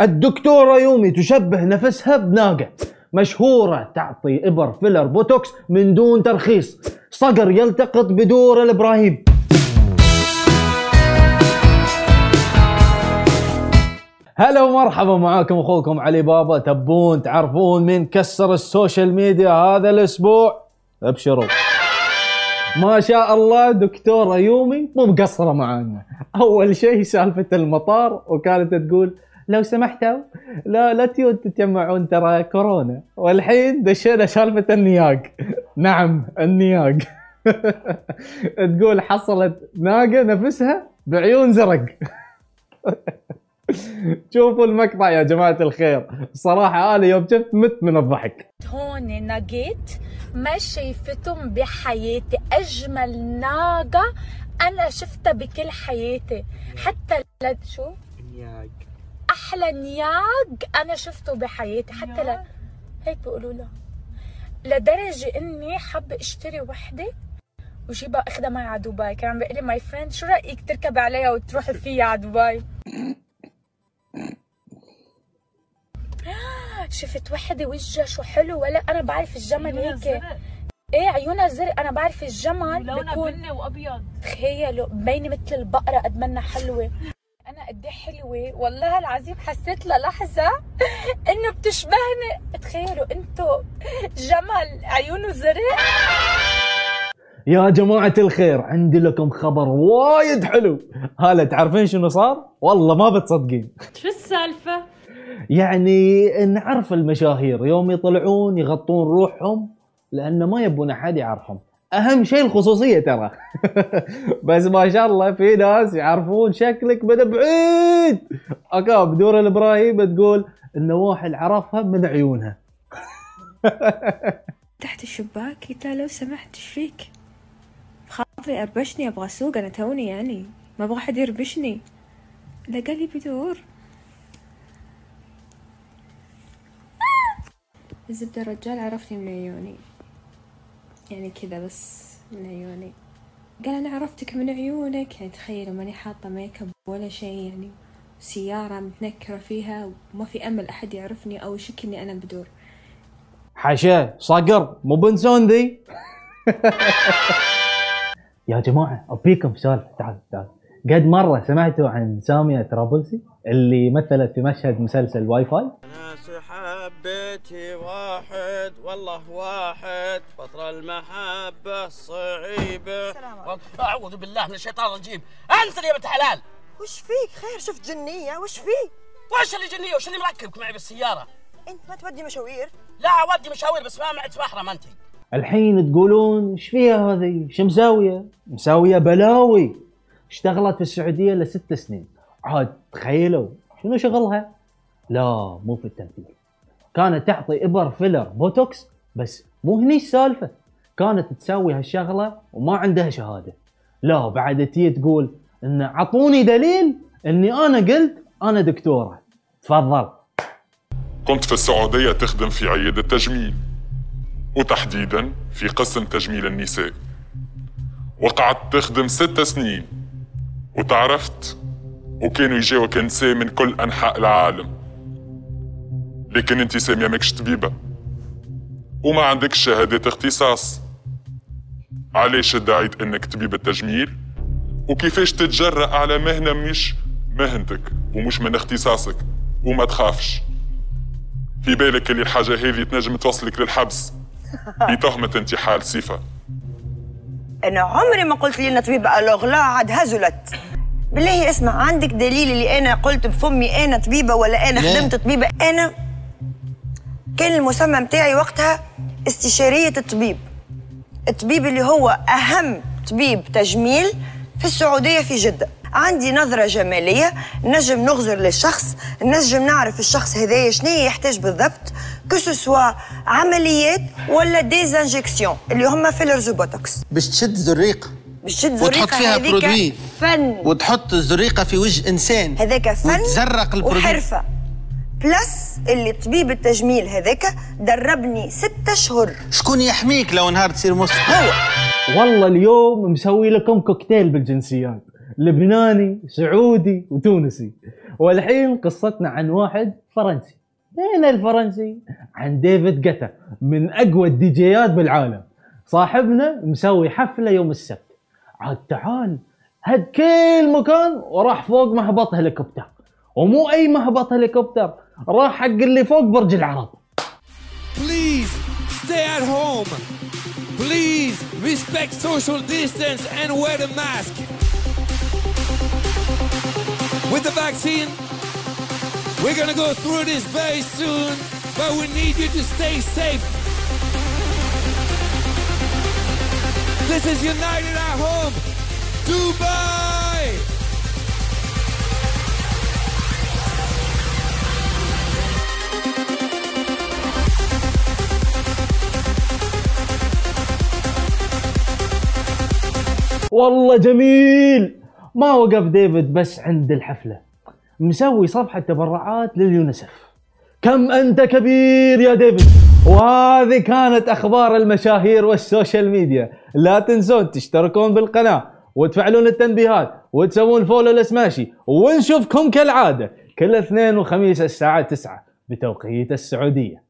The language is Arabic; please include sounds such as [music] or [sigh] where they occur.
الدكتورة يومي تشبه نفسها بناقة مشهورة تعطي إبر filler بوتوكس من دون ترخيص. صقر يلتقط بدور الإبراهيم. هلا ومرحبا معاكم أخوكم علي بابا. تبون تعرفون مين كسر السوشيال ميديا هذا الأسبوع؟ ابشروا. ما شاء الله دكتورة يومي مو مقصرة معانا. أول شيء سالفة المطار وكانت تقول لو سمحتوا لا لا تيون تتجمعون ترى كورونا. والحين دشينا سالفة النياق. نعم النياق. [laughs] تقول حصلت ناقة نفسها بعيون زرق. [laughs] شوفوا المقطع يا جماعة الخير. صراحة أنا يوم شفت مت من الضحك. هون ناقيت ما شايفتهم بحياتي. أجمل ناقة أنا شفتها بكل حياتي. حتى. شو نياق أحلى نياق أنا شفته بحياتي. حتى ل... هيك بيقولوا له. لدرجة إني حابه أشتري وحدة وجيبها أخذها معي على دبي. كان عم بيقول لي my friend شو رأيك تركب عليها وتروحي فيها على دبي? [gasps] شفت وحدة وجهها شو حلو ولا؟ أنا بعرف الجمل هيك. إيه عيونها زرق. أنا بعرف الجمل لونها بني وأبيض. تخيلوا مبينه مثل البقرة قد منا حلوة. قد إيه حلوة. والله العظيم حسيت للحظة إنه بتشبهني. تخيلوا إنتو جمل عيونه زرق يا جماعة الخير عندي لكم خبر وايد حلو. هلا تعرفين شنو صار؟ والله ما بتصدقين. شو السالفة؟ يعني نعرف المشاهير يوم يطلعون يغطون روحهم لأن ما يبون أحد يعرفهم. أهم شيء الخصوصية ترى. [laughs] بس ما شاء الله في ناس يعرفون شكلك من بعيد. أكا بدور الإبراهيم تقول إن واحد عرفها من عيونها. [laughs] تحت الشباك قلت له لو سمحت إيش فيك؟ خاطري أربشني أبغى أسوق أنا توني يعني. ما أبغى حد يربشني. لا قال لي بدور. الزبدة الرجال عرفتني من عيوني. يعني كذا بس من عيوني. قال أنا عرفتك من عيونك يعني تخيلوا ماني حاطة ميك اب ولا شيء يعني سيارة متنكرة فيها وما في أمل أحد يعرفني أو يشك إني أنا بدور. حاشا صقر مو بنسون ذي؟ [laughs] يا جماعة أبيكم سالفة تعال تعال. قد مرة سمعتوا عن سامية ترابلسي اللي مثلت في مشهد مسلسل واي فاي؟ ناس حبيتي واحد والله واحد. بطل المحبة الصعيبة. أعوذ بالله من الشيطان الرجيم. انزل يا بنت حلال. وش فيك؟ خير شفت جنية. وش فيك؟ وش اللي جنية؟ وش اللي مركبك معي بالسيارة؟ أنت ما تودي مشاوير؟ لا أودي مشاوير بس ما معك محرم أنت. الحين تقولون إيش فيها هذه؟ شو مساوية؟ مساوية بلاوي. اشتغلت في السعودية لست سنين. عاد تخيلوا شنو شغلها؟ لا مو في التمثيل كانت تعطي إبر filler Botox بس مو هني السالفة. كانت تسوي هالشغلة وما عندها شهادة. لا بعد تي تقول إن عطوني دليل إني أنا قلت أنا دكتورة. تفضل. كنت في السعودية تخدم في عيادة تجميل وتحديدا في قسم تجميل النساء. وقعدت تخدم ست سنين وتعرفت وكانوا يجاوك نساء من كل أنحاء العالم. لكن انت سامية ماكش طبيبة. وما عندك شهادة اختصاص. علاش ادعيت انك طبيبة تجميل؟ وكيفاش تتجرأ على مهنة مش مهنتك ومش من اختصاصك؟ وما تخافش. في بالك اللي الحاجة هذه تنجم توصلك للحبس. [laughs] بتهمة انتحال صفة. أنا عمري ما قلت لي ان طبيبة ألوغ لا عاد هزلت. بالله اسمع عندك دليل اللي أنا قلت بفمي أنا طبيبة ولا أنا خدمت طبيبة؟ أنا كان المسمى متاعي وقتها استشارية الطبيب. الطبيب اللي هو أهم طبيب تجميل في السعودية في جدة. عندي نظرة جمالية نجم نغزر للشخص نجم نعرف الشخص هذايا شنو يحتاج بالضبط كسوسوا عمليات ولا ديزانجكسيون اللي هما فيلرز وبوتوكس باش تشد زريقة. باش تشد وتحط زريقة فيها برودوي. فن. وتحط الزريقة في وجه إنسان. هذاك فن وتزرق البرودوي وحرفة. بلس اللي طبيب التجميل هذاك دربني ستة شهور. شكون يحميك لو نهار تصير مسلم هو. والله اليوم مسوي لكم كوكتيل بالجنسيات. لبناني سعودي وتونسي. والحين قصتنا عن واحد فرنسي. مين الفرنسي؟ عن ديفيد جيتا من أقوى الديجيات بالعالم. صاحبنا مسوي حفلة يوم السبت. عاد تعال هد كل مكان وراح فوق مهبط هليكوبتر. ومو أي مهبط هليكوبتر. راح حق اللي فوق برج العرب Please stay at home. Please respect social distance and wear the mask. With the vaccine, we're gonna go through this very soon, but we need you to stay safe. This is United at Home, Dubai! والله جميل. ما وقف ديفيد بس عند الحفلة. مسوي صفحة تبرعات لليونسف كم أنت كبير يا ديفيد؟ وهذه كانت أخبار المشاهير وال social media. لا تنسون تشتركون بالقناة وتفعلون التنبيهات وتسوون follow لسماشي ونشوفكم كالعادة كل اثنين وخميس الساعة 9 بتوقيت السعودية.